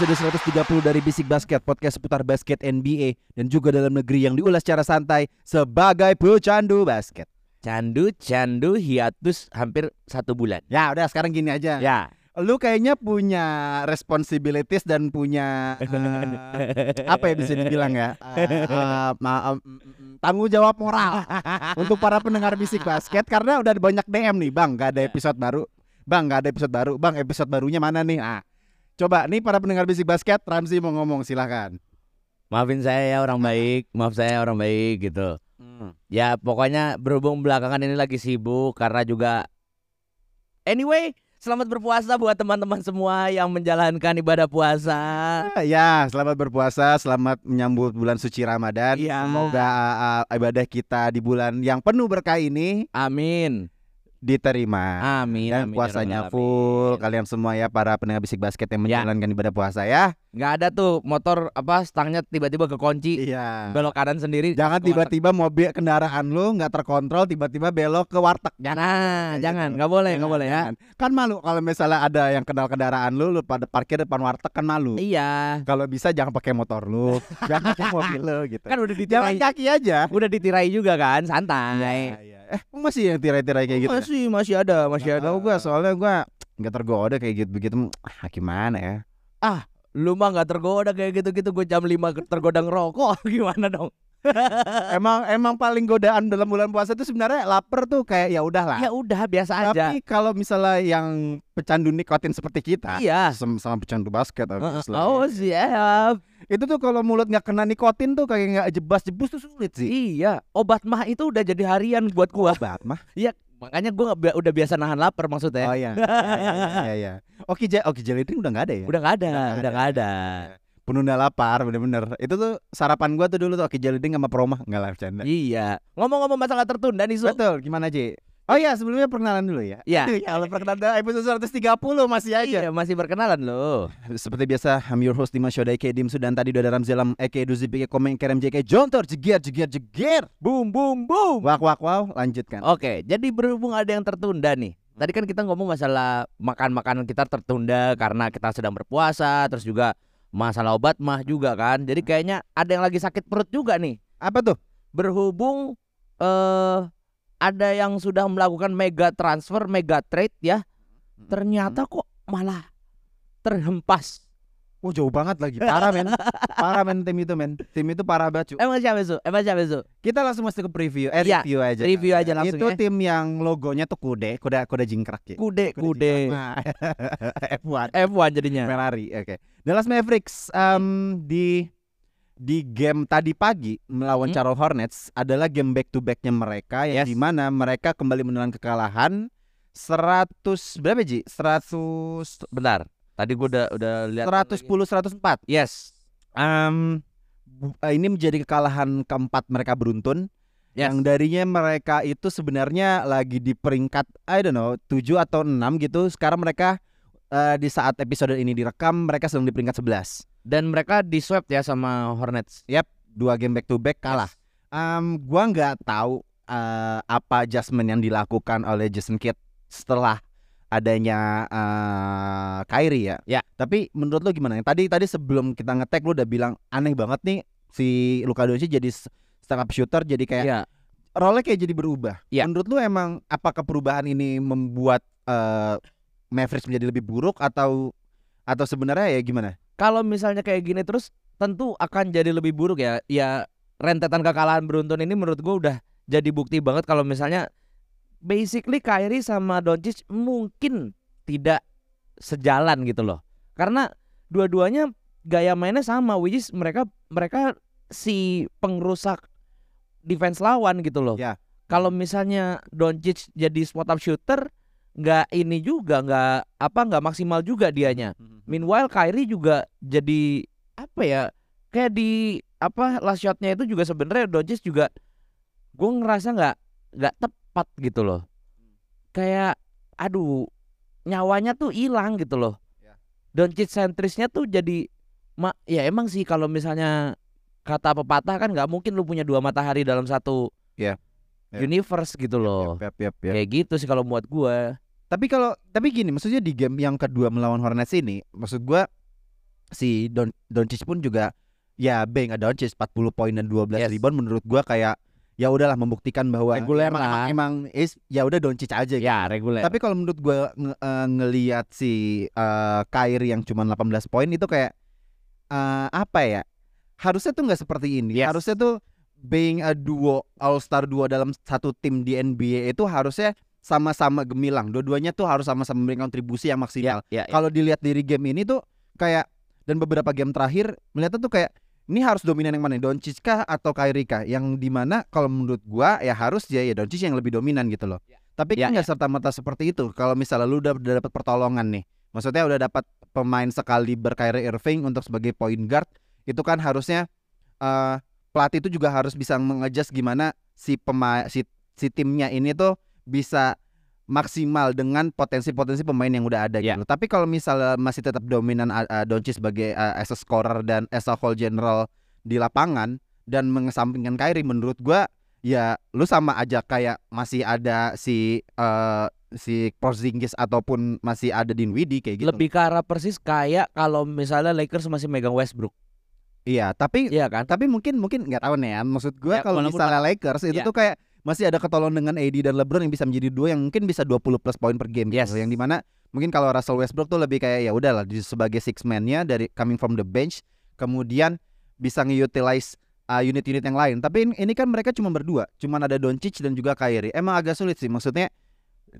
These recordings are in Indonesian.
Episode 130 dari Bisik Basket, podcast seputar basket NBA dan juga dalam negeri yang diulas secara santai sebagai pecandu basket. Candu, candu, hiatus hampir satu bulan. Ya udah sekarang gini aja. Ya, Lu kayaknya punya responsibilities dan punya eh, apa ya bisa dibilang ya? Em, em, em, tanggung jawab moral untuk para pendengar bisik basket karena udah banyak DM nih. Bang nggak ada episode baru. Bang nggak ada episode baru. Bang episode barunya mana nih? Ah coba nih para pendengar bisik basket Ramzi mau ngomong silahkan maafin saya ya orang baik, maaf saya orang baik gitu. Ya pokoknya berhubung belakangan ini lagi sibuk karena juga Anyway, selamat berpuasa buat teman-teman semua yang menjalankan ibadah puasa. Ya, selamat berpuasa, selamat menyambut bulan suci Ramadan. Iya. Semoga uh, ibadah kita di bulan yang penuh berkah ini Amin. Diterima. Amin. Dan amin, ya puasanya Rabbal full. Kalian semua ya para pendengar bisik basket yang Ya. menjalankan ibadah puasa ya. Nggak ada tuh motor apa stangnya tiba-tiba kekunci Iya. belok kanan sendiri. Jangan tiba-tiba mobil kendaraan lu nggak terkontrol tiba-tiba belok ke warteg. Nah, jangan, gitu. nggak boleh, nggak Jangan, boleh ya. jangan. Kan malu kalau misalnya ada yang kenal kendaraan lu lu pada parkir depan warteg kan malu. Iya. Kalau bisa jangan pakai motor lu, jangan pakai mobil lu gitu. Kan udah Jalan ditirai, kaki aja. udah ditirai juga kan, santai. Iya, iya. Eh, masih yang tirai-tirai kayak gitu. ya? Masih masih ada, masih ada. gua soalnya gua nggak tergoda kayak gitu begitu. Ah, gimana ya? Lu mah nggak tergoda kayak gitu-gitu. Gue jam 5 tergoda ngerokok. Gimana dong? emang emang paling godaan dalam bulan puasa itu sebenarnya lapar tuh kayak ya udahlah. Ya udah biasa aja. Tapi kalau misalnya yang pecandu nikotin seperti kita, Iya. sama, sama pecandu basket, obviously. Oh siap. itu tuh kalau mulut nggak kena nikotin tuh kayak nggak jebas-jebus tuh sulit sih. Iya. Obat mah itu udah jadi harian buat gua. Obat mah. Makanya gua nggak bi- udah biasa nahan lapar maksudnya. Oh iya. Iya iya. Oke, ja, oke jelly udah nggak ada ya? Udah nggak ada, udah nggak ada. Penunda lapar bener-bener. Itu tuh sarapan gua tuh dulu tuh oke jelly sama proma nggak lah bercanda. Iya. Ngomong-ngomong masalah tertunda nih, Su. Betul, gimana Ji? Oh iya, sebelumnya perkenalan dulu ya. Iya. Ya Allah, perkenalan episode 130 masih aja. Iya, masih berkenalan loh. Seperti biasa, I'm your host Dimas Shoda Eke Dim Sudan tadi udah ada Ramzelam Eke Duzi Pike Komeng Kerem JK Jontor Jegier Jegier Jegier Boom boom boom. Wak wak wow lanjutkan Oke, jadi berhubung ada yang tertunda nih. Tadi kan kita ngomong masalah makan makanan kita tertunda karena kita sedang berpuasa, terus juga masalah obat mah juga kan. Jadi kayaknya ada yang lagi sakit perut juga nih. Apa tuh? Berhubung eh ada yang sudah melakukan mega transfer, mega trade ya. Ternyata kok malah terhempas. Oh jauh banget lagi Parah men Parah men tim itu men Tim itu parah banget cu. Emang siapa itu? Emang siapa itu? Kita langsung masuk ke preview Eh Iya, review aja review aja langsung Itu ya. tim yang logonya tuh kude Kuda kuda jingkrak ya Kude, Kuda kude. jingkrak. Nah, F1 F1 jadinya. Ferrari oke Dallas Mavericks em, Di di game tadi pagi melawan Hmm. Charlotte Hornets adalah game back to backnya mereka yang Yes. di mana mereka kembali menelan kekalahan 100 berapa Ji? 100 Bentar. Tadi gua udah udah lihat 110 104. Yes. Eh, ini menjadi kekalahan keempat mereka beruntun Yes. yang darinya mereka itu sebenarnya lagi di peringkat I don't know 7 atau 6 gitu. Sekarang mereka eh, di saat episode ini direkam mereka sedang di peringkat 11. Dan mereka di swap ya sama Hornets. Dua game back to back kalah. Em, gua nggak tahu eh, apa adjustment yang dilakukan oleh Jason Kidd setelah adanya eh, Kyrie ya. Ya. Tapi menurut lo gimana? Tadi tadi sebelum kita ngetek lu udah bilang aneh banget nih si Luka Doncic jadi step up shooter jadi kayak Iya. role kayak jadi berubah. Ya. Menurut lu emang apakah perubahan ini membuat eh, Mavericks menjadi lebih buruk atau atau sebenarnya ya gimana? Kalau misalnya kayak gini terus tentu akan jadi lebih buruk ya. Ya rentetan kekalahan beruntun ini menurut gua udah jadi bukti banget kalau misalnya basically Kyrie sama Doncic mungkin tidak sejalan gitu loh. Karena dua-duanya gaya mainnya sama which is mereka mereka si pengrusak defense lawan gitu loh. Ya. Kalau misalnya Doncic jadi spot up shooter nggak ini juga nggak apa nggak maksimal juga dianya. Meanwhile Kyrie juga jadi apa ya kayak di apa last shotnya itu juga sebenarnya Doncic juga gue ngerasa nggak nggak tepat gitu loh. Kayak aduh nyawanya tuh hilang gitu loh. Ya. Doncic sentrisnya tuh jadi ma ya emang sih kalau misalnya kata pepatah kan nggak mungkin lu punya dua matahari dalam satu Ya. Ya. universe gitu loh. Yap, yap, yap. Kayak gitu sih kalau buat gua. Tapi kalau tapi gini, maksudnya di game yang kedua melawan Hornets ini, maksud gua si Don Doncic pun juga ya being a Doncic 40 poin dan 12 Yes. rebound menurut gua kayak ya udahlah membuktikan bahwa Reguler emang, lah. emang, emang is ya udah Doncic aja gitu. Ya reguler. Tapi kalau menurut gua nge- eh, ngelihat si eh, Kyrie yang cuma 18 poin itu kayak eh, apa ya? Harusnya tuh nggak seperti ini. Yes. Harusnya tuh being a duo all star duo dalam satu tim di NBA itu harusnya sama-sama gemilang. Dua-duanya tuh harus sama-sama memberikan kontribusi yang maksimal. ya, ya. Kalau dilihat dari game ini tuh kayak dan beberapa game terakhir melihatnya tuh kayak ini harus dominan yang mana? Doncic kah atau Kyrie kah? Yang di mana kalau menurut gua ya harus ya ya Doncic yang lebih dominan gitu loh. Tapi Ya, kan nggak serta merta seperti itu. Kalau misalnya lu udah, udah dapat pertolongan nih, maksudnya udah dapat pemain sekali Kyrie Irving untuk sebagai point guard, itu kan harusnya eh pelatih itu juga harus bisa mengejas gimana si pemain si, si timnya ini tuh bisa maksimal dengan potensi-potensi pemain yang udah ada Ya. gitu. Tapi kalau misalnya masih tetap dominan uh, uh, Doncic sebagai uh, as a scorer dan as a whole general di lapangan dan mengesampingkan Kyrie menurut gua ya lu sama aja kayak masih ada si eh si Porzingis ataupun masih ada Dinwiddie kayak gitu. Lebih ke arah persis kayak kalau misalnya Lakers masih megang Westbrook. Iya, tapi Iya kan? tapi mungkin mungkin nggak tahu nih ya. Maksud gua Ya, kalau misalnya Lakers itu Ya. tuh kayak masih ada ketolong dengan AD dan LeBron yang bisa menjadi dua yang mungkin bisa 20 plus poin per game Yes. gitu. Yang di mana mungkin kalau Russell Westbrook tuh lebih kayak ya udahlah sebagai six man-nya dari coming from the bench kemudian bisa nge-utilize uh, unit-unit yang lain. Tapi ini, ini kan mereka cuma berdua, cuman ada Doncic dan juga Kyrie. Emang agak sulit sih maksudnya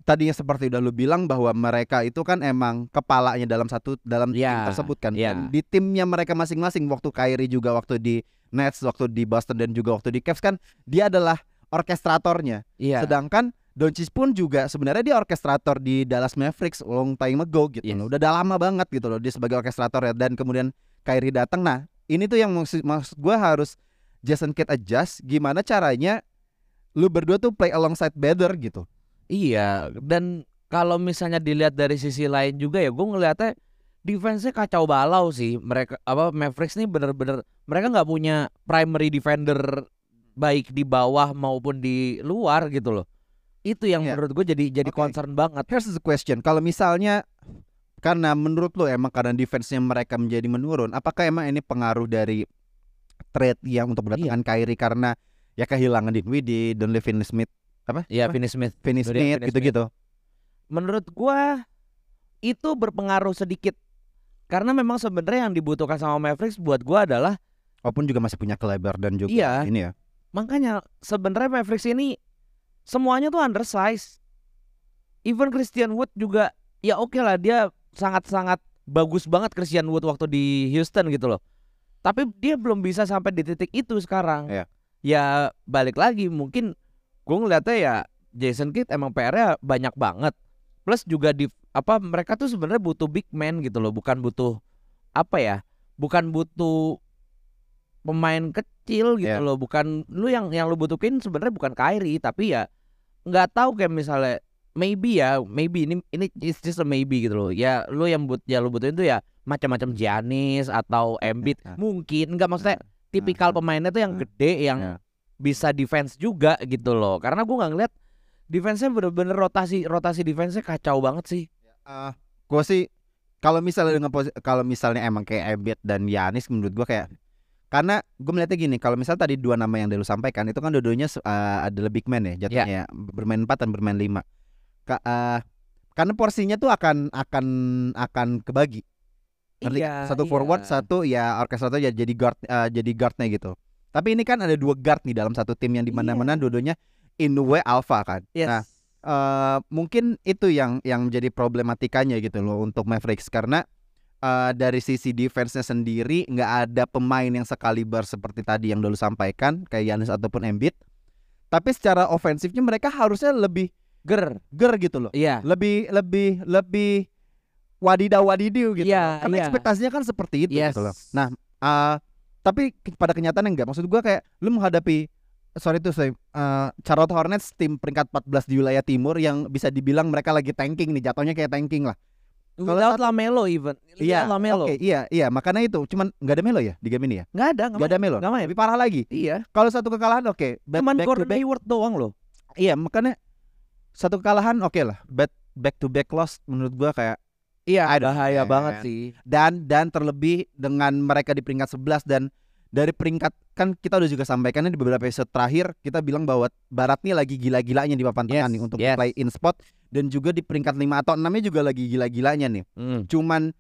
tadinya seperti udah lu bilang bahwa mereka itu kan emang kepalanya dalam satu dalam tim Ya, tersebut kan. Dan di timnya mereka masing-masing waktu Kyrie juga waktu di Nets, waktu di Boston dan juga waktu di Cavs kan dia adalah orkestratornya. Iya. Sedangkan Doncic pun juga sebenarnya dia orkestrator di Dallas Mavericks long time ago gitu Yes. loh. Udah dah lama banget gitu loh dia sebagai orkestrator ya dan kemudian Kyrie datang. Nah, ini tuh yang maksud, maksud gua harus Jason Kidd adjust gimana caranya lu berdua tuh play alongside better gitu. Iya, dan kalau misalnya dilihat dari sisi lain juga ya gue ngelihatnya defense-nya kacau balau sih. Mereka apa Mavericks nih bener-bener mereka nggak punya primary defender baik di bawah maupun di luar gitu loh. Itu yang Iya. menurut gue jadi jadi Oke. concern banget. Here's the question. Kalau misalnya karena menurut lo emang karena defense-nya mereka menjadi menurun, apakah emang ini pengaruh dari trade yang untuk mendatangkan Kyrie karena ya kehilangan Dinwiddie, Donovan Smith, Iya, Apa? Finney Smith. Finney Smith gitu-gitu. Menurut gua itu berpengaruh sedikit. Karena memang sebenarnya yang dibutuhkan sama Mavericks buat gua adalah Walaupun juga masih punya Kleber dan juga Iya. ini ya. Makanya sebenarnya Mavericks ini semuanya tuh undersize. Even Christian Wood juga ya oke lah dia sangat-sangat bagus banget Christian Wood waktu di Houston gitu loh. Tapi dia belum bisa sampai di titik itu sekarang. Iya. Ya balik lagi mungkin gue ngeliatnya ya Jason Kidd emang PR-nya banyak banget. Plus juga di apa mereka tuh sebenarnya butuh big man gitu loh, bukan butuh apa ya? Bukan butuh pemain kecil gitu Iya. loh, bukan lu yang yang lu butuhin sebenarnya bukan Kyrie tapi ya nggak tahu kayak misalnya maybe ya, maybe ini ini it's just a maybe gitu loh. Ya lu yang but ya lu butuhin tuh ya macam-macam Giannis atau Embiid Nah. mungkin nggak maksudnya tipikal nah, pemainnya tuh yang gede yang ya. Bisa defense juga gitu loh. Karena gua nggak ngeliat defense-nya bener-bener rotasi rotasi defense-nya kacau banget sih. Eh, gua sih kalau misalnya dengan kalau misalnya emang kayak Embiid dan Yanis menurut gua kayak karena gue melihatnya gini, kalau misal tadi dua nama yang dulu sampaikan itu kan dua-duanya eh, adalah big man ya jatuhnya ya, bermain 4 dan bermain 5. Ka, eh, karena porsinya tuh akan akan akan kebagi. Ngerti? Iya, satu iya. forward, satu ya orkestrator ya jadi guard eh, jadi guardnya gitu. Tapi ini kan ada dua guard nih dalam satu tim yang di mana-mana dua-duanya in the way alpha kan. Yes. Nah, eh mungkin itu yang yang menjadi problematikanya gitu loh untuk Mavericks karena eh, dari sisi defense-nya sendiri nggak ada pemain yang sekaliber seperti tadi yang dulu sampaikan kayak Giannis ataupun Embiid Tapi secara ofensifnya mereka harusnya lebih Ger. ger gitu loh. Iya. Lebih lebih lebih wadidaw wadidiu gitu. Iya, Karena iya. ekspektasinya kan seperti itu Yes. gitu loh. Nah, eh, tapi pada kenyataannya enggak. Maksud gua kayak lu menghadapi sorry tuh saya eh, Charlotte Hornets tim peringkat 14 di wilayah timur yang bisa dibilang mereka lagi tanking nih, jatuhnya kayak tanking lah. Kalau Without Lamelo even. Iya, Lamelo. Oke, iya, iya, makanya itu. Cuman nggak ada Melo ya di game ini ya? Nggak ada, Nggak ada Melo. nggak main. Lebih parah lagi. Iya. Kalau satu kekalahan oke, back, Cuman back to Gordon back. Hayward doang loh. Iya, makanya satu kekalahan oke lah. Back back to back loss menurut gua kayak Iya, don't bahaya care. banget sih. dan dan terlebih dengan mereka di peringkat 11 dan dari peringkat kan kita udah juga sampaikan di beberapa episode terakhir kita bilang bahwa Barat nih lagi gila-gilanya di papan tengah Yes, nih untuk yes. play in spot dan juga di peringkat 5 atau 6 juga lagi gila-gilanya nih. Hmm. Cuman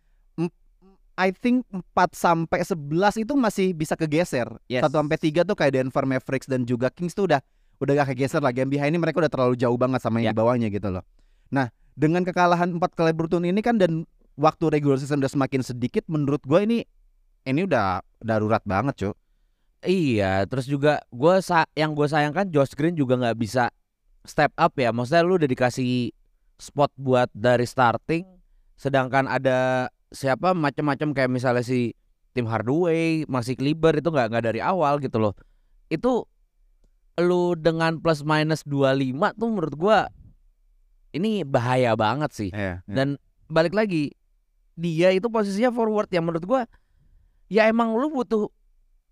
I think 4 sampai 11 itu masih bisa kegeser. Yes. 1 sampai 3 tuh kayak Denver Mavericks dan juga Kings tuh udah udah gak kegeser lah. Game behind ini mereka udah terlalu jauh banget sama yang Ya. di bawahnya gitu loh. Nah, dengan kekalahan 4 kali beruntun ini kan dan waktu regular season udah semakin sedikit menurut gua ini ini udah darurat banget, Cuk. Iya, terus juga gua sa yang gue sayangkan Josh Green juga nggak bisa step up ya. Maksudnya lu udah dikasih spot buat dari starting, sedangkan ada siapa macam-macam kayak misalnya si Tim Hardaway, masih Kleber itu nggak nggak dari awal gitu loh. Itu lu dengan plus minus 25 tuh menurut gua ini bahaya banget sih. Iya. Dan balik lagi dia itu posisinya forward yang menurut gua ya emang lu butuh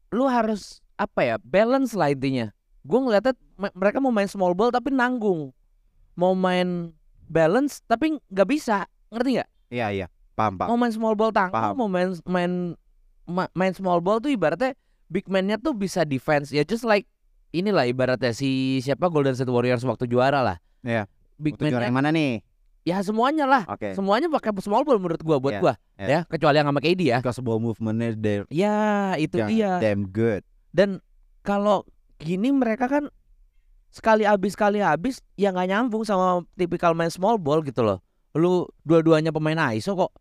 lu harus apa ya balance lah intinya. Gue ngeliatnya me- mereka mau main small ball tapi nanggung, mau main balance tapi nggak bisa, ngerti nggak? Iya, iya. Paham, Pak. Mau main small ball tanggung, Paham. mau main main ma- main small ball tuh ibaratnya big man-nya tuh bisa defense ya just like inilah ibaratnya si siapa Golden State Warriors waktu juara lah. Iya. Big Untuk juara man yang mana nih? ya semuanya lah. Oke. Semuanya pakai small ball menurut gua buat Iya, gua iya. ya, kecuali yang sama KD ya. Because ball movementnya they're Ya, itu dia. damn good. Dan kalau gini mereka kan sekali habis sekali habis ya nggak nyambung sama tipikal main small ball gitu loh. Lu dua-duanya pemain ISO kok.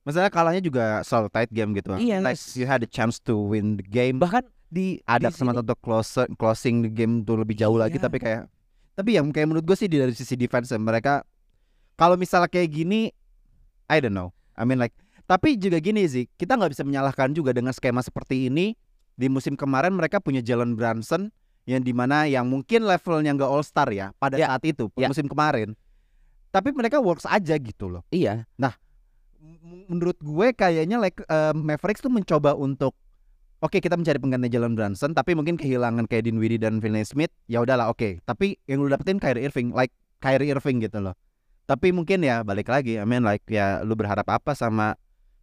Masalah kalahnya juga selalu tight game gitu. Iya, Like you had a chance to win the game. Bahkan di ada kesempatan untuk close, closing the game tuh lebih jauh lagi Iya. tapi kayak tapi yang kayak menurut gue sih dari sisi defense ya, mereka kalau misalnya kayak gini I don't know I mean like tapi juga gini sih kita nggak bisa menyalahkan juga dengan skema seperti ini di musim kemarin mereka punya Jalen Brunson yang di mana yang mungkin levelnya nggak all star ya pada Ya. saat itu Ya. musim kemarin tapi mereka works aja gitu loh Iya. M- menurut gue kayaknya like eh, Mavericks tuh mencoba untuk oke kita mencari pengganti Jalen Brunson tapi mungkin kehilangan kayak Dinwiddie dan Finney Smith ya udahlah oke. Tapi yang lu dapetin Kyrie Irving like Kyrie Irving gitu loh. Tapi mungkin ya balik lagi I mean like ya lu berharap apa sama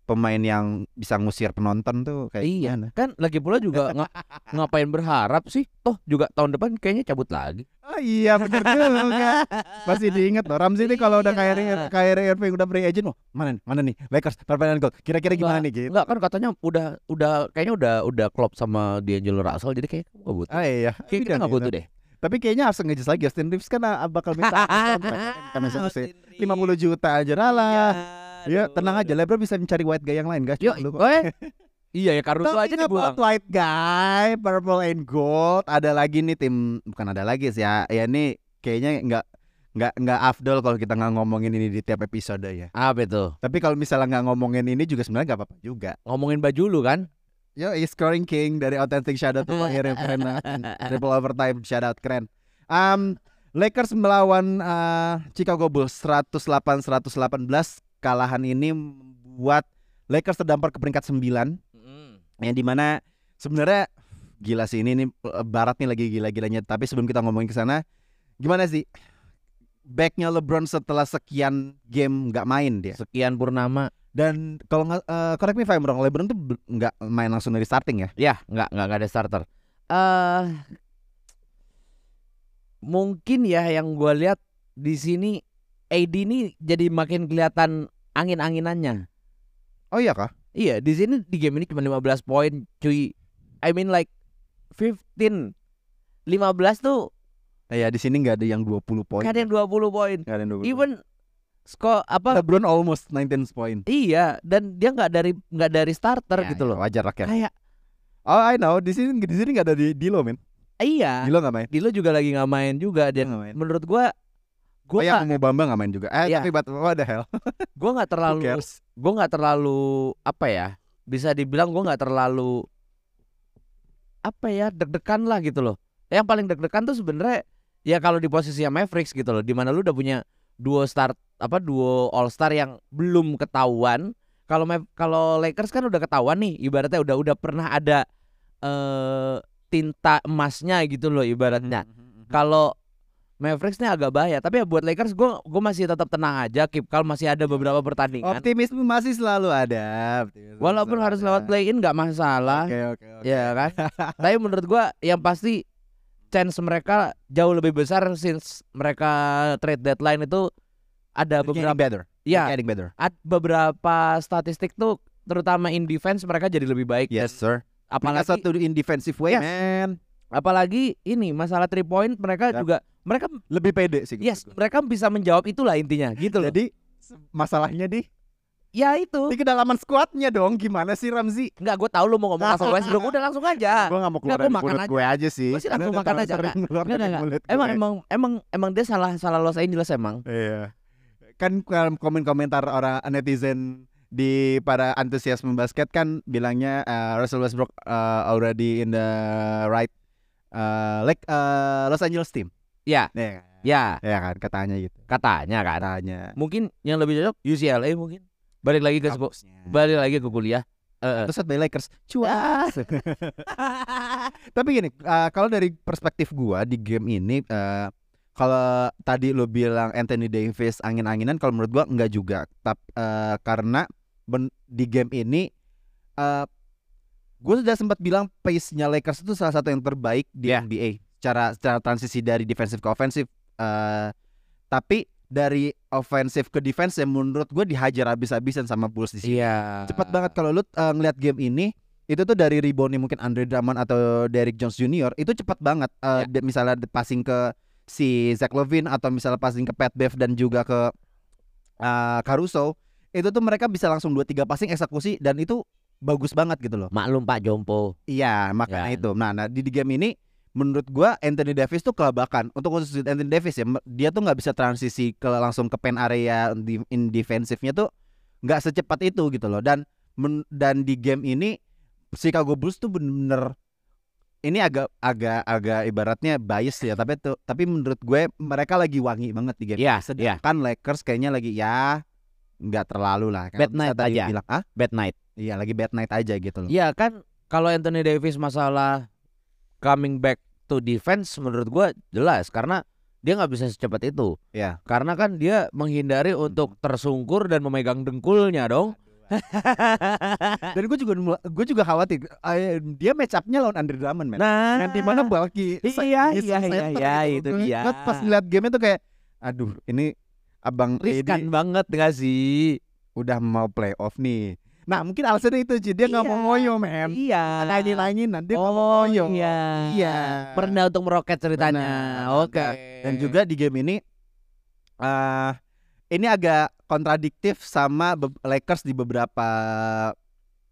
pemain yang bisa ngusir penonton tuh kayak Iya. gimana? Kan lagi pula juga nga- ngapain berharap sih? Toh juga tahun depan kayaknya cabut lagi. Oh iya bener juga Masih diinget loh Ramzi ini kalau udah Iya. Kyrie Irving udah free agent Wah mana nih mana nih Lakers permainan gold Kira-kira gimana nih gitu Enggak kan katanya udah udah kayaknya udah udah klop sama D'Angelo Russell jadi kayak nggak butuh. Oh iya Kayak kita nggak butuh deh. Tapi kayaknya harus ngejes lagi Austin Reeves kan ah, bakal minta kan sih 50 juta aja lah. Ya tenang aja Lebron bisa mencari white guy yang lain guys. Cuma lu kok. Iya ya Caruso aja Talking dibuang. white guy, purple and gold. Ada lagi nih tim bukan ada lagi sih ya. Ya ini kayaknya nggak nggak nggak afdol kalau kita nggak ngomongin ini di tiap episode ya. Apa itu? Tapi kalau misalnya nggak ngomongin ini juga sebenarnya nggak apa-apa juga. Ngomongin baju lu kan? Yo, is scoring king dari Authentic Shadow tuh akhirnya keren. Triple overtime shout out keren. Um, Lakers melawan uh, Chicago Bulls 108-118 kalahan ini membuat Lakers terdampar ke peringkat 9 yang di mana sebenarnya gila sih ini nih uh, Barat nih lagi gila-gilanya. Tapi sebelum kita ngomongin ke sana gimana sih? Backnya LeBron setelah sekian game nggak main dia. Sekian purnama. dan kalau nggak uh, correct me if I'm wrong LeBron tuh nggak main langsung dari starting ya? Ya, nggak nggak ada starter. Eh mungkin ya yang gua lihat di sini AD ini jadi makin kelihatan angin-anginannya. oh iya kah Iya, di sini di game ini cuma 15 poin, cuy. I mean like 15 15 tuh ya di sini nggak ada yang 20 poin nggak ada yang 20 poin. nggak ada yang 20 Even skor apa LeBron almost 19 poin iya dan dia nggak dari nggak dari starter Ya, gitu ya, loh. wajar lah kan Kayak oh I know di sini di sini nggak ada di Dilo men iya. Dilo nggak main? Dilo juga lagi nggak main juga dan main. menurut gua Oh gua ya, nggak mau Bambang nggak main juga. Eh, Iya. tapi but what the hell? gua nggak terlalu gue nggak terlalu apa ya bisa dibilang gue nggak terlalu apa ya deg-degan lah gitu loh yang paling deg-degan tuh sebenarnya ya kalau di posisi Mavericks gitu loh di mana lu udah punya duo start apa duo all star yang belum ketahuan kalau kalau Lakers kan udah ketahuan nih ibaratnya udah udah pernah ada eh tinta emasnya gitu loh ibaratnya kalau Mavericks nih agak bahaya tapi ya buat Lakers gue gue masih tetap tenang aja keep calm masih ada beberapa pertandingan Optimisme masih selalu ada. Optimisme Walaupun selalu harus ada. lewat play in nggak masalah, Oke oke oke. ya kan. Tapi menurut gua yang pasti chance mereka jauh lebih besar since mereka trade deadline itu ada Getting beberapa better. ya Getting better. ad- beberapa statistik tuh terutama in defense mereka jadi lebih baik. Yes sir. Apalagi satu in defensive way Yes. man. apalagi ini masalah three point mereka Yap. juga mereka Lebih pede sih. yes menurut mereka bisa menjawab itulah intinya gitu loh. Jadi masalahnya di ya itu di kedalaman squadnya dong. Gimana sih Ramzi? nggak gue tahu lu mau ngomong langsung Westbrook udah langsung aja. Gue gak mau keluar Nggak, dari mulut aja. gue aja sih. Gua sih langsung makan aja, nggak. Nggak, nggak, Emang gue. emang emang emang dia salah salah Los Angeles emang. Iya. Kan komen-komentar orang netizen di para antusiasme basket kan bilangnya uh, Russell Westbrook uh, already in the right uh, like uh, Los Angeles team. Ya, Ya, kan? ya ya kan katanya gitu. katanya kan. Katanya. Mungkin yang lebih cocok UCLA mungkin. Balik lagi ke Kampusnya. balik lagi ke kuliah. Eh, eh. Terus by Lakers. Cuas. Tapi gini, uh, kalau dari perspektif gua di game ini uh, kalau tadi lo bilang Anthony Davis angin-anginan kalau menurut gua enggak juga. Tap, uh, karena ben- di game ini uh, gue sudah sempat bilang pace-nya Lakers itu salah satu yang terbaik di Ya. NBA. Secara secara transisi dari defensive ke offensive uh, tapi dari offensive ke defense yang menurut gue dihajar habis-habisan sama Bulls di sini Iya. cepat banget kalau lu uh, ngeliat game ini itu tuh dari reboundnya mungkin Andre Drummond atau Derrick Jones Jr. itu cepat banget Uh, Ya. de- misalnya de- passing ke si Zach Levine atau misalnya passing ke Pat Bev dan juga ke uh, Caruso itu tuh mereka bisa langsung 2 3 passing eksekusi dan itu bagus banget gitu loh. Maklum Pak Jompo. Iya, makanya Ya. itu. Nah, nah di, di game ini menurut gua Anthony Davis tuh kelabakan. Untuk khusus Anthony Davis ya, dia tuh nggak bisa transisi ke langsung ke pen area di in defensifnya tuh nggak secepat itu gitu loh. Dan men- dan di game ini Chicago Bulls tuh bener-bener ini agak agak agak ibaratnya bias ya, tapi tuh tapi menurut gue mereka lagi wangi banget di game. Iya, ini. Sedangkan Lakers kayaknya lagi ya nggak terlalu lah. Bad Bisa night aja. Bilang, ah, Bad night. iya lagi bad night aja gitu loh. Iya kan kalau Anthony Davis masalah coming back to defense menurut gua jelas karena dia nggak bisa secepat itu. Iya. Karena kan dia menghindari untuk tersungkur dan memegang dengkulnya dong. Dan gue juga gue juga khawatir eh, dia match up-nya lawan Andre Drummond men. Nah, Yang di mana bulky Iya, iya, iya, iya, itu dia. gue pas lihat game itu kayak aduh ini abang riskan banget gak sih? udah mau playoff nih. Nah mungkin alasannya itu Ci. dia nggak mau Iya. ngoyo men. Iya. Nangin-nangin nanti nggak mau Oh ngoyo. iya. Iya. Pernah untuk meroket ceritanya. Oke. Dan juga di game ini eh ini agak kontradiktif sama Lakers di beberapa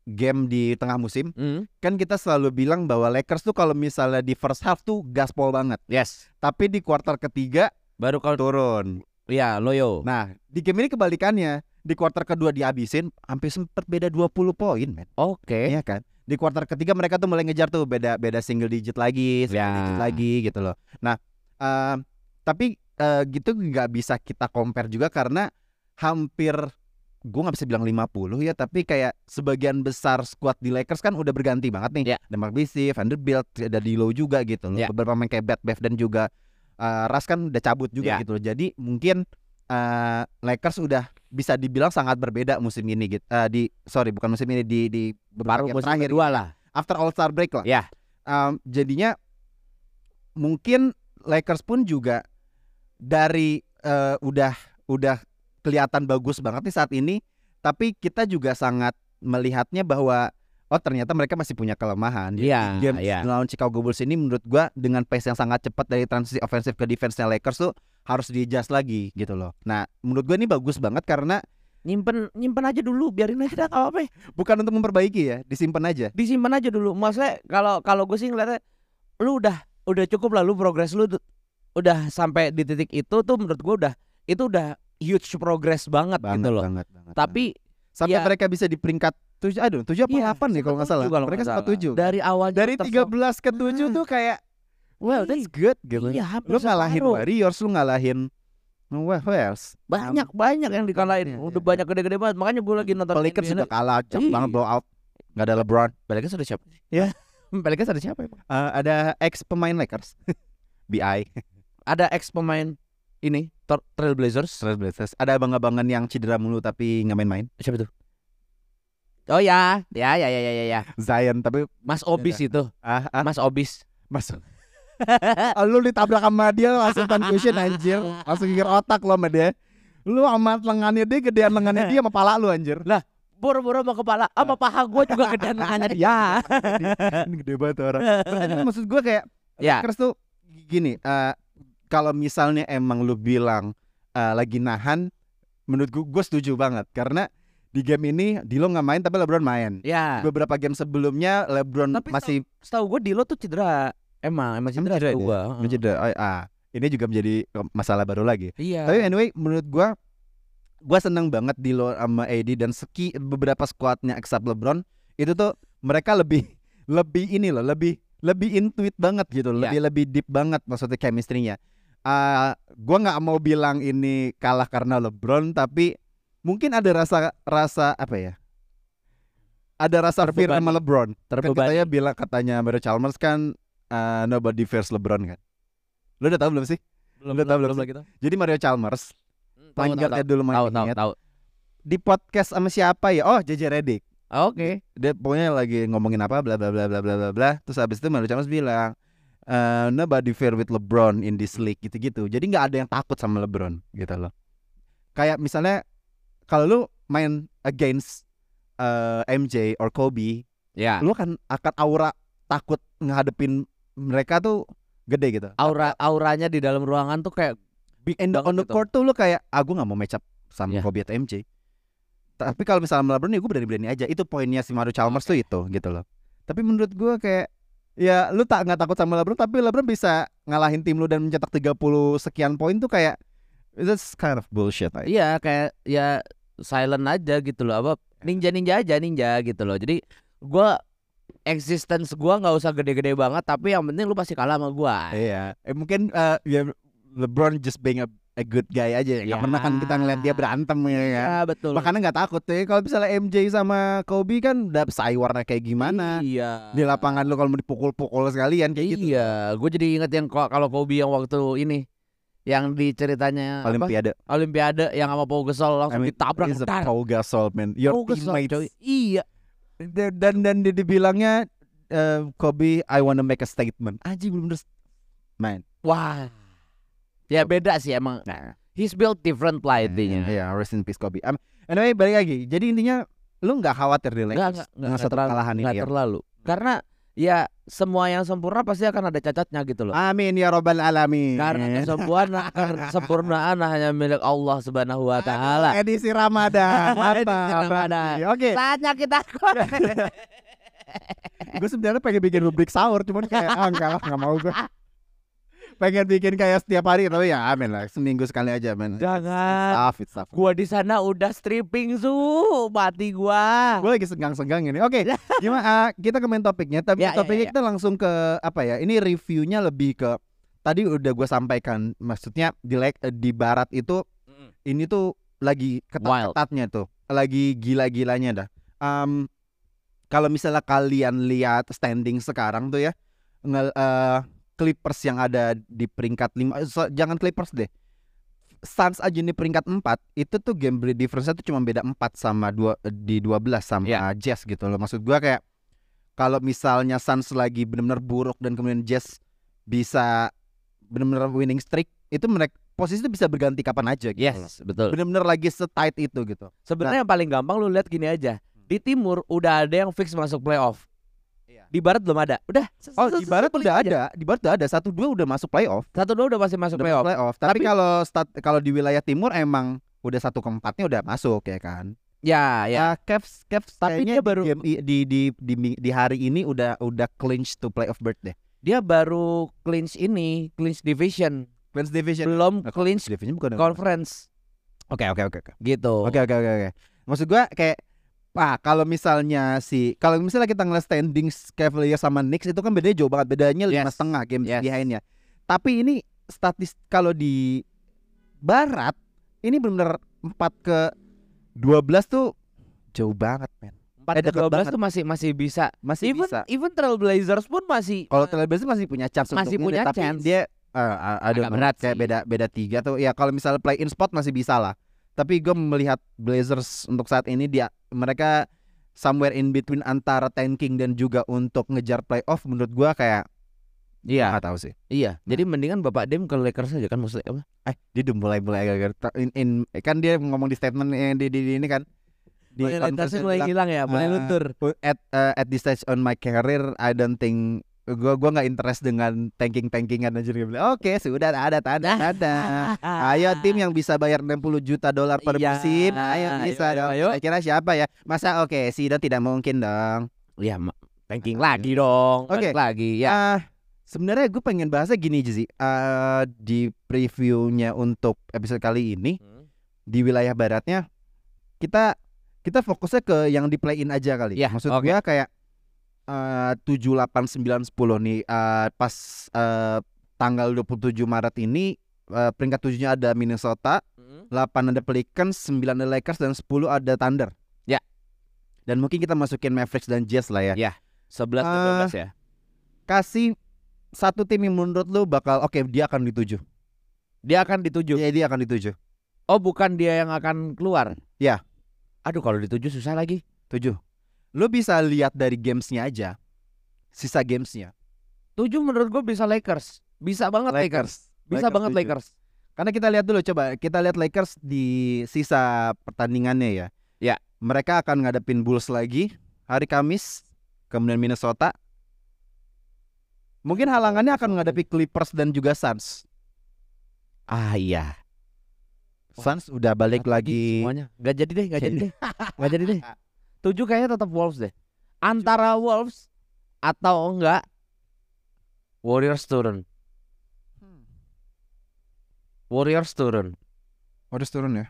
game di tengah musim. Hmm, Kan kita selalu bilang bahwa Lakers tuh kalau misalnya di first half tuh gaspol banget. yes. Tapi di kuarter ketiga Baru kalau turun. ya loyo. Nah, di game ini kebalikannya. Di kuarter kedua dihabisin hampir sempet beda 20 poin, men. Oke. Iya kan? Di kuarter ketiga mereka tuh mulai ngejar tuh beda beda single digit lagi, single Ya. digit lagi gitu loh. Nah, em, tapi eh, gitu nggak bisa kita compare juga karena hampir gue nggak bisa bilang 50 ya tapi kayak sebagian besar squad di Lakers kan udah berganti banget nih Ya. ada Mark Bisi, Vanderbilt, ada D'Lo juga gitu loh Ya. beberapa pemain kayak Bad Bev dan juga eh, Ras kan udah cabut juga Ya. gitu loh jadi mungkin eh, Lakers udah bisa dibilang sangat berbeda musim ini gitu Eh, di sorry bukan musim ini di di beberapa Baru musim terakhir kedua lah. after All Star break lah. Ya. Um, jadinya mungkin Lakers pun juga dari eh, udah udah kelihatan bagus banget nih saat ini, tapi kita juga sangat melihatnya bahwa oh ternyata mereka masih punya kelemahan. Iya, game iya. lawan Chicago Bulls ini menurut gua dengan pace yang sangat cepat dari transisi ofensif ke defense-nya Lakers tuh harus di-adjust lagi gitu loh. Nah, menurut gua ini bagus banget karena Nyimpen nyimpen aja dulu, biarin aja dah apa-apa. bukan untuk memperbaiki ya, disimpan aja. Disimpan aja dulu. Maksudnya kalau kalau gue sih ngeliatnya lu udah udah cukup lalu progres lu udah sampai di titik itu tuh menurut gua udah itu udah huge progress banget, banget, gitu loh. banget, banget. Tapi sampai ya- mereka bisa di peringkat tujuh, aduh tujuh apa Iya, delapan nih kalau nggak salah. tujuh kalau mereka sempat tujuh. dari awal Dari 13 ke 7 tuh kayak well that's good gitu. Iya, lu ngalahin separuh. Warriors, lu ngalahin Wah, else? banyak banyak yang dikalahin Iya, udah iya, banyak gede-gede banget makanya gue lagi nonton NBA juga kalah, Iya. banget blow out. Gak ada LeBron. Pelicans ada siapa Ya. Pelicans ada siapa? Eh, ada ex pemain Lakers. BI. ada ex pemain ini Tor- Trailblazers Trailblazers. Ada abang-abangan yang cedera mulu tapi nggak main-main. siapa tuh oh ya ya ya ya ya ya, ya. Zion tapi Mas Obis itu ah, ah Mas Obis masuk. lu ditabrak sama dia langsung concussion anjir. Langsung gigir otak lo sama dia. Lu amat lengannya dia gedean lengannya dia sama pala lu anjir. boro-boro sama kepala apa paha gue juga gedean lengannya dia Ini gede banget orang. Maksud gue kayak ya Lakers tuh gini, eh, kalau misalnya emang lu bilang eh, lagi nahan, menurut gue gue setuju banget karena di game ini Dilo nggak main tapi LeBron main. ya Beberapa game sebelumnya LeBron Tapi masih setahu gue Dilo tuh cedera emang emang cedera cedera setahu dia? gue menjadi ah ini juga menjadi masalah baru lagi. iya Tapi anyway menurut gua gua seneng banget Dilo sama AD dan seki beberapa squadnya except LeBron itu tuh mereka lebih lebih ini loh, lebih lebih intuit banget gitu, Iya. lebih lebih deep banget maksudnya chemistry-nya. Ah, gua nggak mau bilang ini kalah karena LeBron tapi mungkin ada rasa rasa apa ya? Ada rasa fear Terbebani. sama LeBron. Kan terbebani katanya bilang katanya Mario Chalmers kan uh, nobody fears LeBron kan. Lu udah tahu belum sih? belum Udah tahu belum sih? lagi tuh Jadi Mario Chalmers tahu point guardnya dulu main tahu tahu tahu di podcast sama siapa ya? Oh, JJ Redick. oke Dia pokoknya lagi ngomongin apa bla bla bla bla bla bla bla. Terus habis itu Mario Chalmers bilang eh nobody fear with LeBron in this league gitu-gitu. Jadi nggak ada yang takut sama LeBron gitu loh. Kayak misalnya kalau lu main against eh, MJ or Kobe, ya lu kan akan aura takut ngadepin mereka tuh gede gitu. aura auranya di dalam ruangan tuh kayak big And on the gitu. court tuh lu kayak ah gue gak mau match up sama Iya. Kobe atau MJ. Tapi kalau misalnya LeBron ya gue berani-berani aja. Itu poinnya si Mario Chalmers tuh itu gitu loh. Tapi menurut gue kayak ya lu tak nggak takut sama LeBron tapi LeBron bisa ngalahin tim lu dan mencetak 30 sekian poin tuh kayak that's kind of bullshit. Iya kayak ya silent aja gitu loh apa ninja ninja aja ninja gitu loh jadi gua existence gua nggak usah gede-gede banget tapi yang penting lu pasti kalah sama gua Iya. Eh, mungkin eh, ya LeBron just being a, a good guy aja. Gak Ya. pernah kan kita ngeliat dia berantem ya ya betul Makanya nggak takut ya. Kalau misalnya MJ sama Kobe kan udah saywarnya kayak gimana. iya Di lapangan lu kalau mau dipukul-pukul sekalian kayak gitu. iya gue jadi inget yang kalau Kobe yang waktu ini yang di ceritanya apa? Olimpiade. Olimpiade yang sama Pau Gasol langsung I mean, ditabrak. Paul Gasol man. Your Pau Gasol, teammates. coy. iya Dan dan, dan dia dibilangnya eh, Kobe I wanna make a statement. Aji belum bener man. wah ya beda sih emang Nah, he's built different lah intinya Iya, rest in peace Kobe. Um, anyway, balik lagi. Jadi intinya lu nggak khawatir di Nggak, Lakers nggak, nggak satu terlalu, nggak ini. ya? terlalu. Karena ya semua yang sempurna pasti akan ada cacatnya gitu loh. Amin ya robbal alamin. Karena kesempurnaan kesempurnaan hanya milik Allah Subhanahu wa taala. Edisi Ramadan. Edisi Mantap. Ramadan. Oke. Saatnya kita gue sebenarnya pengen bikin rubrik sahur cuman kayak ah enggak lah nggak mau gue pengen bikin kayak setiap hari tapi ya amin lah seminggu sekali aja men jangan. Stop it, stop. Gua di sana udah stripping su, mati gua. Gue lagi senggang-senggang ini. Oke, gimana? ah, kita ke main topiknya. Tapi Ya, ya, topiknya ya. kita langsung ke apa ya? Ini reviewnya lebih ke tadi udah gue sampaikan. Maksudnya di leg- eh, di barat itu ini tuh lagi ketat-ketatnya tuh, lagi gila-gilanya dah. Em, kalau misalnya kalian lihat standing sekarang tuh ya, nge- eh, Clippers yang ada di peringkat 5 jangan Clippers deh. Suns aja di peringkat 4 itu tuh game break difference-nya tuh cuma beda 4 sama dua di 12 sama Iya. Jazz gitu loh. Maksud gua kayak kalau misalnya Suns lagi benar-benar buruk dan kemudian Jazz bisa benar-benar winning streak, itu mereka posisi itu bisa berganti kapan aja gitu. Yes, betul. Benar-benar lagi setight itu gitu. Sebenarnya yang paling gampang lu lihat gini aja. Di timur udah ada yang fix masuk playoff. Di barat belum ada. Udah. Oh, di barat udah ada, di barat udah ada satu dua udah masuk playoff. Satu dua udah pasti masuk Udah playoff. playoff. Tapi, Tapi- kalau kalau di wilayah timur emang udah satu ke empatnya udah masuk ya kan. Ya, ya. Ya, Cavs Cavs Tapi dia di baru- game i- di, di di di hari ini udah udah clinch to playoff berth deh. dia baru clinch ini, clinch division, Conference Division. belum Nah, clinch Division bukan. conference Oke oke oke oke. gitu. Oke oke oke oke. Maksud gua kayak Pak, kalau misalnya si kalau misalnya kita ngeliat standings Cavaliers sama Knicks itu kan bedanya jauh banget, bedanya lima Yes. setengah game Yes. behindnya. Tapi ini statis kalau di Barat ini benar 4 ke 12 tuh jauh banget, men. 4 Eh, ke deket 12 banget. tuh masih masih bisa. Masih even bisa. even Trailblazers pun masih Kalau Trailblazers masih punya chance Masih punya tapi chance. dia a- ada berat kayak beda beda tiga tuh. Ya kalau misalnya play in spot masih bisa lah. Tapi gue melihat Blazers untuk saat ini dia mereka somewhere in between antara tanking dan juga untuk ngejar playoff menurut gua kayak Iya, nggak tahu sih. iya. Jadi mendingan Bapak Dem ke Lakers aja kan maksudnya apa? Eh dia udah mulai mulai agak in, in, kan dia ngomong di statement yang di, di, di ini kan di Loyalitasnya mulai hilang ya, mulai "Ah, luntur. at uh, at this stage on my career I don't think gua gua nggak interest dengan tanking tankingan aja dia bilang oke sudah ada tanda tanda ayo tim yang bisa bayar 60 juta dolar per Iya, musim ayo ayo, bisa ayo, dong ayo. saya kira siapa ya masa oke sih dan tidak mungkin dong Ya, ranking lagi dong. Oke. balik lagi ya. Ah, sebenarnya gue pengen bahasnya gini aja sih Eh, di previewnya untuk episode kali ini di wilayah baratnya kita kita fokusnya ke yang di play in aja kali. Ya, Maksud oke. gua kayak tujuh delapan sembilan sepuluh nih eh, pas eh, tanggal 27 Maret ini eh, peringkat tujuhnya ada Minnesota, 8 ada Pelicans, 9 ada Lakers dan 10 ada Thunder. Ya. Dan mungkin kita masukin Mavericks dan Jazz lah ya. Ya. 11 dan Ah, 12 ya. Kasih satu tim yang menurut lu bakal oke dia akan dituju. Dia akan dituju. Iya dia akan dituju. Oh, bukan dia yang akan keluar. Ya. Aduh, kalau dituju susah lagi. Tujuh. Lu bisa lihat dari gamesnya aja. Sisa gamesnya. Tujuh menurut gue bisa Lakers. Bisa banget Lakers. Bisa banget tujuh. Lakers. Karena kita lihat dulu coba kita lihat Lakers di sisa pertandingannya ya. Ya. Mereka akan ngadepin Bulls lagi hari Kamis, kemudian Minnesota. Mungkin halangannya akan menghadapi Clippers dan juga Suns. Ah iya. Suns udah balik lagi. semuanya. Gak jadi deh, gak jadi deh. Gak jadi deh. Tujuh kayaknya tetap Wolves deh. Antara Wolves atau enggak Warriors turun. Warriors turun. Harus turun ya.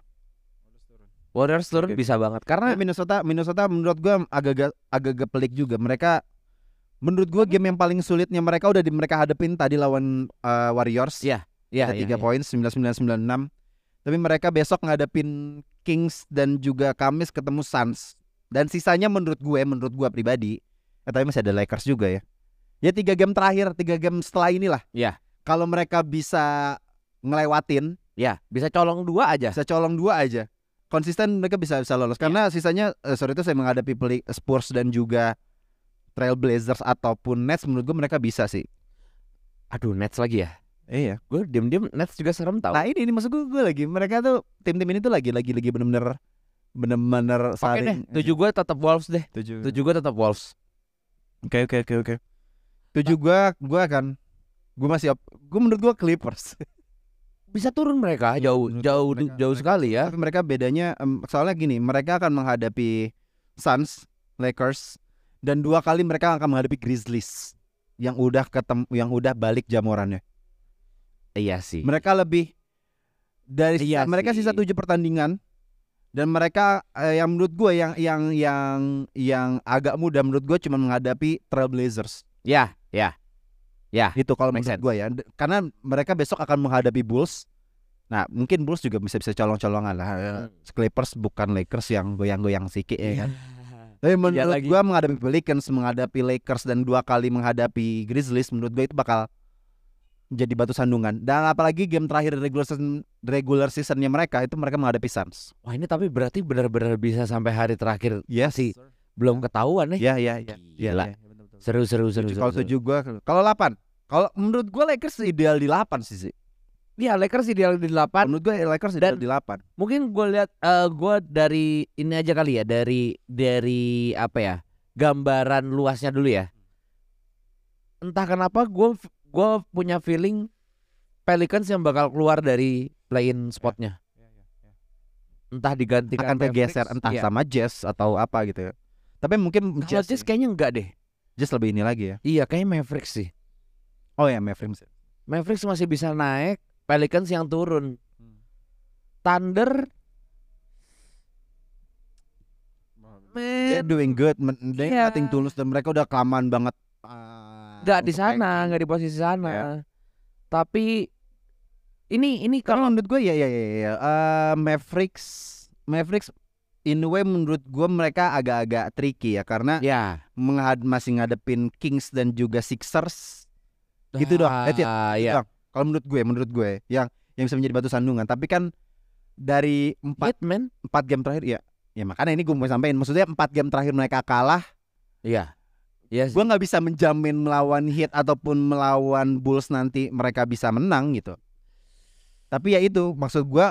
Warriors turun Oke. bisa banget karena Minnesota Minnesota menurut gua agak agak pelik juga. Mereka menurut gua game yang paling sulitnya mereka udah di mereka hadepin tadi lawan uh, Warriors. Iya, ya, Ada tiga poin 9996. Tapi mereka besok ngadepin Kings dan juga Kamis ketemu Suns. Dan sisanya menurut gue, menurut gua pribadi, eh, tapi masih ada Lakers juga ya. Ya tiga game terakhir, tiga game setelah inilah. Iya. Kalau mereka bisa ngelewatin, ya bisa colong dua aja. bisa colong dua aja. Konsisten mereka bisa bisa lolos. Karena sisanya eh, sorry itu saya menghadapi Spurs dan juga Trailblazers ataupun Nets menurut gue mereka bisa sih. Aduh, Nets lagi ya. Iya. Gue diem-diem Nets juga serem tau. Nah ini ini maksud gue, gue lagi mereka tuh tim-tim ini tuh lagi lagi lagi bener-bener bener-bener Oke deh, saling tujuh gue tetap Wolves deh. tujuh Tujuh gue tetap Wolves. oke oke oke oke tujuh gue gue akan gue masih gue menurut gue Clippers Bisa turun mereka jauh, Menurut jauh, mereka- jauh mereka- sekali ya. tapi mereka bedanya em, soalnya gini mereka akan menghadapi Suns Lakers dan dua kali mereka akan menghadapi Grizzlies yang udah ketemu yang udah balik jamurannya Iya sih. mereka lebih dari Iya sisa- mereka sih. sisa tujuh pertandingan dan mereka eh, yang menurut gue yang yang yang yang agak mudah menurut gue cuma menghadapi Trailblazers Ya, ya. gitu kalau Make menurut gue ya karena mereka besok akan menghadapi Bulls nah mungkin Bulls juga bisa bisa colong-colongan lah Eh, Hmm. Clippers bukan Lakers yang goyang-goyang sikit ya kan tapi menurut lagi. gue menghadapi Pelicans menghadapi Lakers dan dua kali menghadapi Grizzlies menurut gue itu bakal jadi batu sandungan dan apalagi game terakhir regular season regular seasonnya mereka itu mereka menghadapi Suns Wah ini tapi berarti benar-benar bisa sampai hari terakhir Yes. sih. belum ketahuan nih. Ya ya ya. Gila. Ya, betul. Seru seru seru. Kalau tujuh gua kalau delapan. Kalau menurut gua Lakers ideal di delapan sih sih. Iya Lakers ideal di 8 Menurut gua Lakers ideal Dan- di delapan. Mungkin gue lihat eh gue dari ini aja kali ya dari dari apa ya gambaran luasnya dulu ya. Entah kenapa gue gue punya feeling Pelicans yang bakal keluar dari play-in spotnya. Entah digantikan Akan kegeser entah iya. sama Jazz atau apa gitu ya. Tapi mungkin Kalau Jazz, Jazz kayaknya enggak deh. Jazz lebih ini lagi ya. Iya kayaknya Mavericks sih. Oh ya Mavericks. Mavericks masih bisa naik, Pelicans yang turun. Thunder They're men, doing good. They Iya. nothing tulus dan mereka udah kelamaan banget. uh, nggak di sana, nggak di posisi sana. Ya. Tapi ini ini Kalau menurut gue ya ya ya ya. Uh, Mavericks Mavericks in a way menurut gue mereka agak-agak tricky ya karena ya menghad masih ngadepin Kings dan juga Sixers. Gitu dong, that's it. Ah, Gitu ya. dong. Kalau menurut gue, menurut gue yang yang bisa menjadi batu sandungan. Tapi kan dari empat empat game terakhir ya, ya makanya ini gue mau sampaikan. Maksudnya empat game terakhir mereka kalah. Iya. Iya. Gue nggak bisa menjamin melawan Heat ataupun melawan Bulls nanti mereka bisa menang gitu. Tapi ya itu maksud gue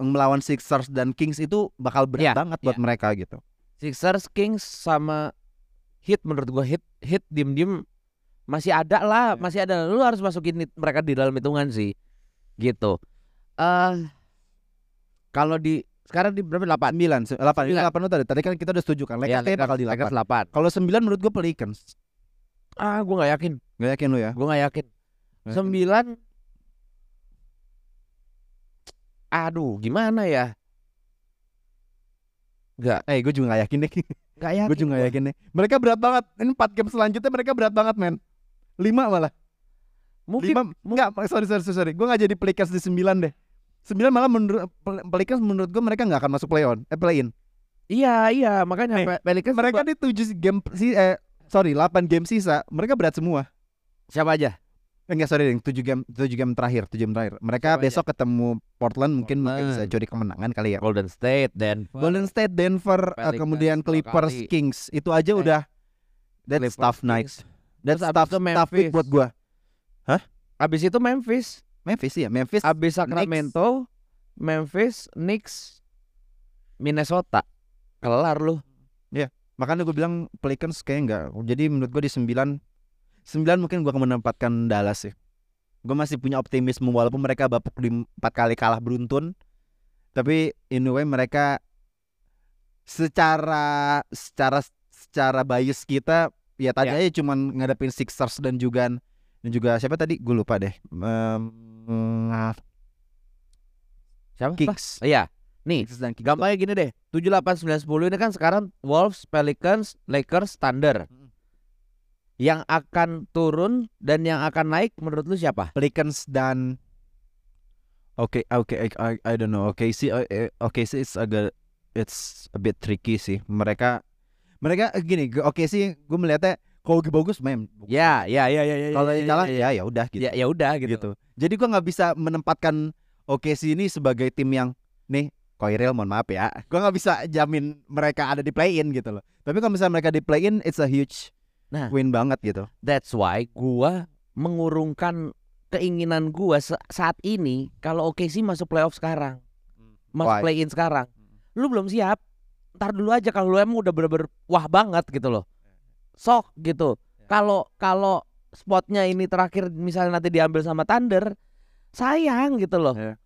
melawan Sixers dan Kings itu bakal berat Iya, banget buat iya. mereka gitu. Sixers, Kings sama Hit menurut gua Hit Hit diem-diem masih ada lah, Iya. masih ada. Lu harus masukin mereka di dalam hitungan sih. Gitu. Eh kalau di sekarang di berapa? 8. 9, 8, Sembilan. 8 tadi. Tadi kan kita udah setuju kan. Lakers kayaknya bakal di 8. 8. Kalau 9 menurut gue Pelicans. Ah, gua nggak yakin. Gak yakin lu ya? Gua nggak yakin. Nggak yakin. Sembilan Aduh, gimana ya? Nggak, Eh, gue juga gak yakin deh. nggak yakin. gue juga gak yakin deh. Mereka berat banget. Ini 4 game selanjutnya mereka berat banget, men. 5 malah. Mungkin 5 enggak, sorry sorry sorry. Gue gak jadi Pelicans di 9 deh. 9 malah menurut Pel- Pelicans menurut gue mereka nggak akan masuk play on, eh play in. Iya, iya, makanya Pe- Pelicans Mereka di 7 game si eh sorry 8 game sisa, mereka berat semua. siapa aja? Eh, enggak sorry, ding, 7 game 7 game terakhir, 7 game terakhir. Mereka Siapa besok ketemu Portland mungkin mereka bisa Portland. curi kemenangan kali ya. Golden State, Denver. Golden State, Denver, eh, Pelicans kemudian Clippers, kali. Kings. Itu aja Eh, udah that's Clippers, tough night. Kings. That's Terus abis tough, buat gua. Abis itu Memphis, Memphis ya, Memphis. abis Sacramento, Memphis, Knicks, Minnesota. Kelar lu. Makanya gue bilang Pelicans kayak enggak. Jadi menurut gue di 9 9 mungkin gua akan menempatkan Dallas sih. Gue masih punya optimisme walaupun mereka babak di 4 kali kalah beruntun. Tapi in a way mereka secara secara secara bias kita ya tadi Ya. aja cuman ngadepin Sixers dan juga dan juga siapa tadi gue lupa deh. Em, Siapa? Kings. Iya. Nih, dan Kings. gampangnya gini deh. 7 8 9 10 ini kan sekarang Wolves, Pelicans, Lakers, Thunder. Mm. Yang akan turun dan yang akan naik menurut lu siapa? Pelicans dan Oke, oke, I, I, I don't know. Oke sih, oke sih, it's agak, it's a bit tricky sih. Mereka, mereka eh, gini. Oke sih, gue melihatnya kalau lagi bagus main. Ya, ya, ya, ya, ya. Kalau ya, yang ya, kalah ya, ya ya udah gitu. ya, ya udah gitu. gitu. Jadi gue nggak bisa menempatkan oke sih ini sebagai tim yang nih Koiril mohon maaf ya. Gue nggak bisa jamin mereka ada di play in gitu loh. Tapi kalau misalnya mereka di play in, it's a huge Nah. win banget gitu. That's why gua mengurungkan keinginan gua sa- saat ini kalau OKC masuk playoff sekarang. Masuk Why? play in sekarang. Lu belum siap. Ntar dulu aja kalau lu emang udah bener-bener wah banget gitu loh. Sok gitu. Kalau kalau spotnya ini terakhir misalnya nanti diambil sama Thunder, sayang gitu loh. Iya.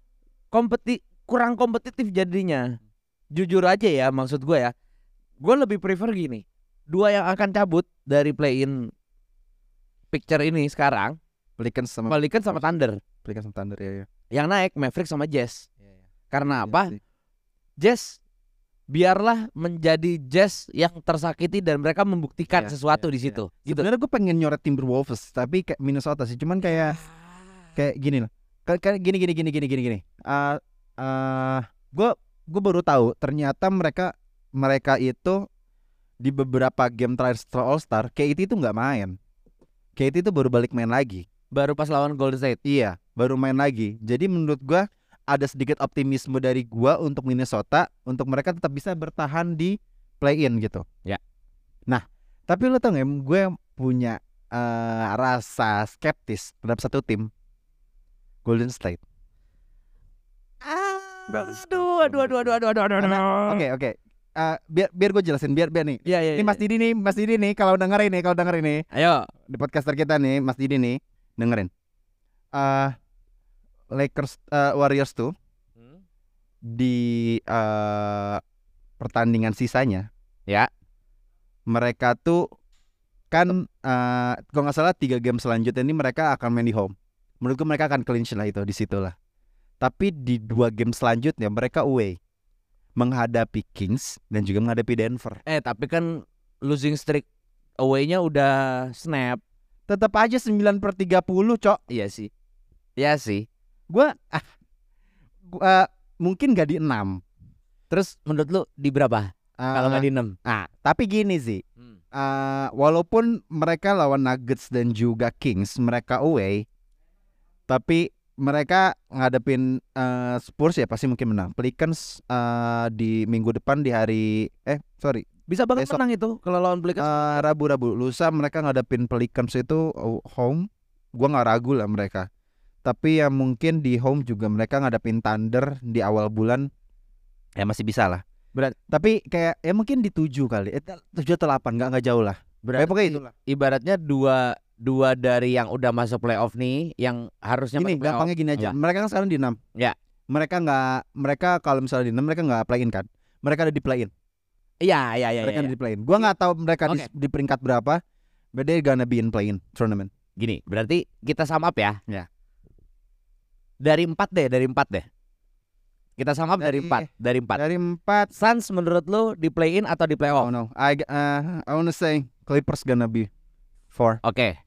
Kompeti kurang kompetitif jadinya. Jujur aja ya maksud gue ya. Gue lebih prefer gini. Dua yang akan cabut dari play in picture ini sekarang, Pelicans sama Pelicans sama Thunder. Pelicans sama Thunder ya. ya. Yang naik Mavericks sama Jazz. Karena Iya apa? sih. Jazz biarlah menjadi Jazz yang tersakiti dan mereka membuktikan Iya, sesuatu iya, di situ. Gitu. Sebenarnya gue pengen nyoret Timberwolves tapi kayak Minnesota sih. Cuman kayak kayak gini loh. Kayak gini gini gini gini gini gini. Eh eh gue gue baru tahu ternyata mereka mereka itu di beberapa game terakhir setelah All Star, KT itu nggak main. KT itu baru balik main lagi. Baru pas lawan Golden State. Iya, baru main lagi. Jadi menurut gua ada sedikit optimisme dari gua untuk Minnesota untuk mereka tetap bisa bertahan di play in gitu. Ya. Nah, tapi lo tau gak gue punya eh, rasa skeptis terhadap satu tim Golden State. Aduh, aduh, aduh, aduh, aduh, aduh, aduh, aduh. Oke oke. Eh, biar biar gue jelasin biar biar nih. Iya, iya. Ini Mas Didi nih, Mas Didi nih kalau dengerin nih, kalau dengerin nih Ayo. di podcaster kita nih, Mas Didi nih, dengerin. Eh Lakers eh, Warriors tuh di eh pertandingan sisanya Ya. mereka tuh kan eh kalau nggak salah tiga game selanjutnya ini mereka akan main di home. Menurutku mereka akan clinch lah itu di situ lah. Tapi di dua game selanjutnya mereka away menghadapi Kings dan juga menghadapi Denver. Eh tapi kan losing streak away-nya udah snap. Tetap aja 9 per 30 cok. Iya sih. Iya sih. Gua ah, gua, eh, mungkin gak di 6 Terus menurut lu di berapa? Kalau nggak di 6. Ah, tapi gini sih. eh, walaupun mereka lawan Nuggets dan juga Kings, mereka away, tapi mereka ngadepin eh, Spurs ya pasti mungkin menang. Pelicans eh, di minggu depan di hari eh sorry Bisa banget Besok. menang itu kalau lawan Pelicans. eh, Rabu-Rabu lusa mereka ngadepin Pelicans itu oh, home. Gua nggak ragu lah mereka. Tapi ya mungkin di home juga mereka ngadepin Thunder di awal bulan ya masih bisa lah. Berat- Tapi kayak ya mungkin di tujuh kali, eh, tujuh atau delapan nggak nggak jauh lah. Berarti Kayak pokoknya itulah. ibaratnya dua dua dari yang udah masuk playoff nih yang harusnya Gini, playoff. gampangnya gini aja. Ya. Mereka kan sekarang di 6. Ya. Mereka nggak mereka kalau misalnya di 6 mereka nggak play in kan. Mereka ada di play in. Iya, iya, iya. mereka iya. ada di play in. Gua nggak tahu mereka di, Oke. di peringkat berapa. But they're gonna be in play in tournament. Gini, berarti kita sum up ya. Ya. Dari empat deh, dari empat deh. Kita sum up dari Dari- empat, dari empat. Dari 4 Suns menurut lu di play in atau di Oh playoff? no. I uh, I wanna say Clippers gonna be 4. Oke.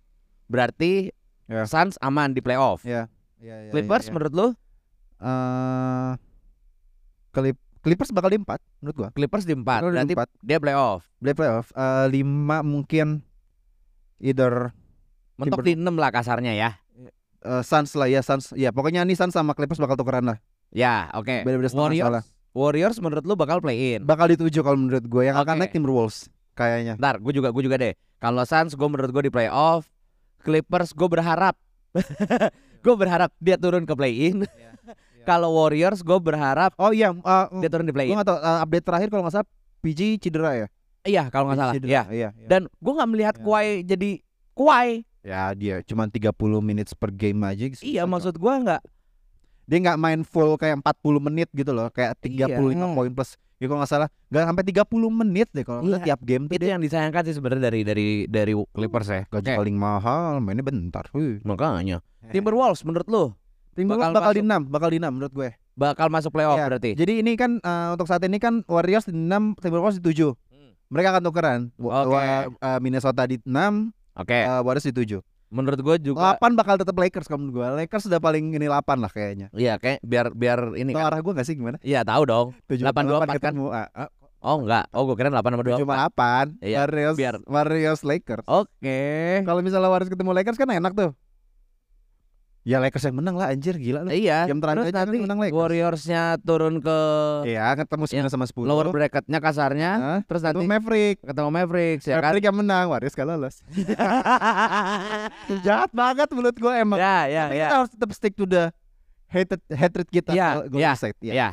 Berarti Ya. Suns aman di playoff. Ya. Ya, ya, Clippers ya, ya. menurut lu? Eh, Clip Clippers bakal di 4 menurut gua. Clippers di empat. Di Berarti empat. dia playoff. Play playoff eh 5 mungkin either Mentok Timber- di enam lah kasarnya ya. Eh, Suns lah ya Suns. Ya pokoknya nih Suns sama Clippers bakal tukeran lah. Ya, oke. Beda-beda setengah Warriors. soalnya. Warriors menurut lu bakal play in. Bakal dituju kalau menurut gue yang akan Oke. naik Timberwolves kayaknya. Ntar, gue juga gue juga deh. Kalau Suns, gue menurut gue di playoff. Clippers, gue berharap, gue berharap dia turun ke play in. Kalau Warriors, gue berharap Oh iya, uh, dia turun di play gue in. nggak tahu uh, update terakhir kalau nggak salah PG cedera ya. Iya, kalau nggak salah. Iya. Iya. iya. Dan gue nggak melihat Iya. Kawhi jadi Kawhi. Ya dia cuma 30 minutes per game aja. gitu. Iya, maksud gue nggak. dia nggak main full kayak 40 menit gitu loh, kayak 35 Iya. poin plus. Ya kalau nggak salah, nggak sampai 30 menit deh kalau Iya. tiap game tuh Itu yang disayangkan sih sebenarnya dari dari dari Clippers ya. gaji Oke, paling mahal, mainnya bentar. Wih. Makanya. Timberwolves menurut lu Timberwolves Bakal bakal, di masuk. 6, bakal di 6 menurut gue. bakal masuk playoff Iya. berarti. Jadi ini kan eh, untuk saat ini kan Warriors di 6, Timberwolves di 7. Hmm. Mereka akan tukeran. Wa- eh, Minnesota di 6, Oke, eh, Warriors di 7. menurut gue juga 8 bakal tetap Lakers kalau menurut gue. Lakers sudah paling ini 8 lah kayaknya. Iya, kayak biar biar ini Tahu kan. arah gue gak sih gimana? Iya, tahu dong. 7 8, 24 kan? ketemu. Ah, ah, Oh, enggak. Oh, gue kira 8 sama 2. cuma 8. Iya, Warriors, biar- Warriors Lakers. Oke. Kalau misalnya Warriors ketemu Lakers kan enak tuh. Ya Lakers yang menang lah anjir gila lu. Iya. Jam terakhir Terus aja kan nanti menang Lakers. Warriors-nya turun ke Iya, ketemu 9 sama 10. lower bracketnya kasarnya. Hah? Terus Ketemu nanti Maverick. ketemu Mavericks ya kan. Maverick yang menang, Warriors gak lolos. Jahat banget menurut gue emang. ya, ya, Tapi ya. Kita harus tetap stick to the hatred hatred kita ke Golden iya, State. Iya. Ya.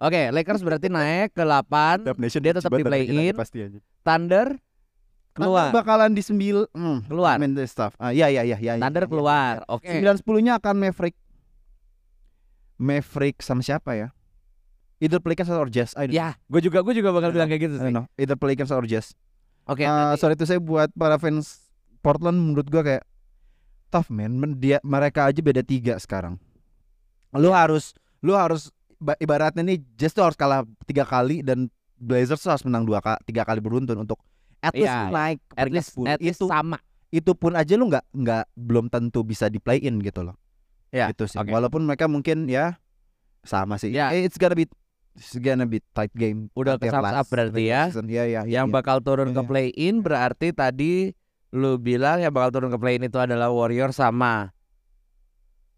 Oke, Lakers berarti naik ke 8. Dub Nation Dia tetap di play in. Thunder keluar. Bakalan di 9 hmm, Keluar. I mean the stuff. Ah, iya iya iya iya. Thunder iya, keluar. iya. Oke. 9 10 nya akan Maverick. Maverick sama siapa ya? Either Pelicans or Jazz. I don't, Ya, gue juga gue juga bakal bilang kayak gitu sih. know. Either Pelicans or Jazz. Oke. Uh, nanti- sorry itu saya buat para fans Portland menurut gua kayak tough man. Men- Dia mereka aja beda tiga sekarang. Lu Iya. harus lu harus ba- ibaratnya nih Jazz tuh harus kalah tiga kali dan Blazers harus menang dua kali tiga kali beruntun untuk at least Iya, naik at least, 10. at least itu sama. itu pun aja lu nggak nggak belum tentu bisa di play in gitu loh. Ya, Itu sih. oke. Walaupun mereka mungkin ya sama sih. Ya. Eh, It's gonna be it's gonna be tight game. Udah ke up berarti ya. season. Iya iya. Yang iya. bakal turun ke Iya. play in berarti tadi lu bilang yang bakal turun ke play in itu adalah Warrior sama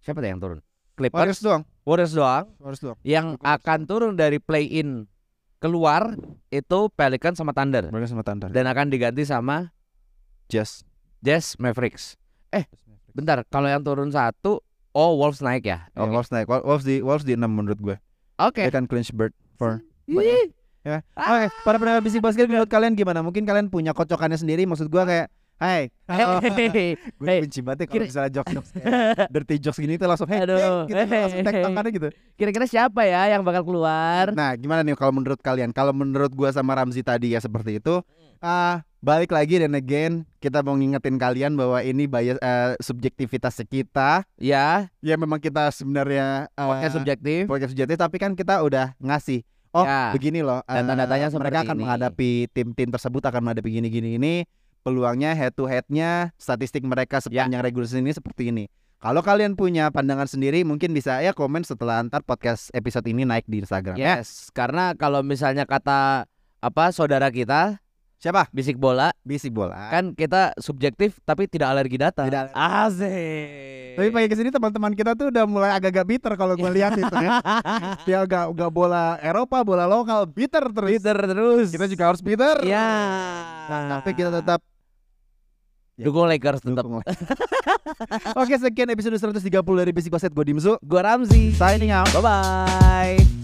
siapa yang turun? Clippers, Warriors doang. Warriors doang. Warriors doang. Yang akan turun dari play in keluar itu Pelicans sama Thunder Mereka sama Thunder. dan akan diganti sama Jazz. Jazz Mavericks. Eh, bentar, kalau yang turun satu, oh Wolves naik ya? Ya, Oke. Wolves naik. Wol- Wolves di Wolves di 6 menurut gue. Oke. Dia kan clinch bird for ya. Oke, para pendengar bisik basket menurut kalian gimana? Mungkin kalian punya kocokannya sendiri. Maksud gue kayak, hai, halo. Hehehe. gue Hey, benci banget ya kalau misalnya jokes jokes kayak dirty jokes gini tuh langsung, hey, Aduh. hey, gitu, langsung tag tangannya gitu. Kira-kira siapa ya yang bakal keluar? Nah, gimana nih kalau menurut kalian? Kalau menurut gua sama Ramzi tadi ya seperti itu, ah balik lagi dan again kita mau ngingetin kalian bahwa ini bias eh, subjektivitas kita. Ya, Ya memang kita sebenarnya eh, podcast subjektif. podcast subjektif tapi kan kita udah ngasih oh Ya. begini loh eh, Data-datanya mereka seperti akan ini. menghadapi tim-tim tersebut akan menghadapi gini-gini ini peluangnya head to headnya statistik mereka Ya. sepanjang regulasi ini seperti ini kalau kalian punya pandangan sendiri mungkin bisa ya komen setelah antar podcast episode ini naik di Instagram Yes, karena kalau misalnya kata apa saudara kita siapa bisik bola bisik bola kan kita subjektif tapi tidak alergi data. Tidak- Asik. tapi pakai ke sini teman-teman kita tuh udah mulai agak-agak bitter kalau gue lihat itu ya dia agak agak bola Eropa bola lokal bitter terus Twitter terus. kita juga harus bitter Ya. tapi kita tetap dukung Lakers tetap. Dukung. Oke sekian episode 130 dari Basic Basket Gue Dimsu Gua Ramzi. Signing out Bye bye.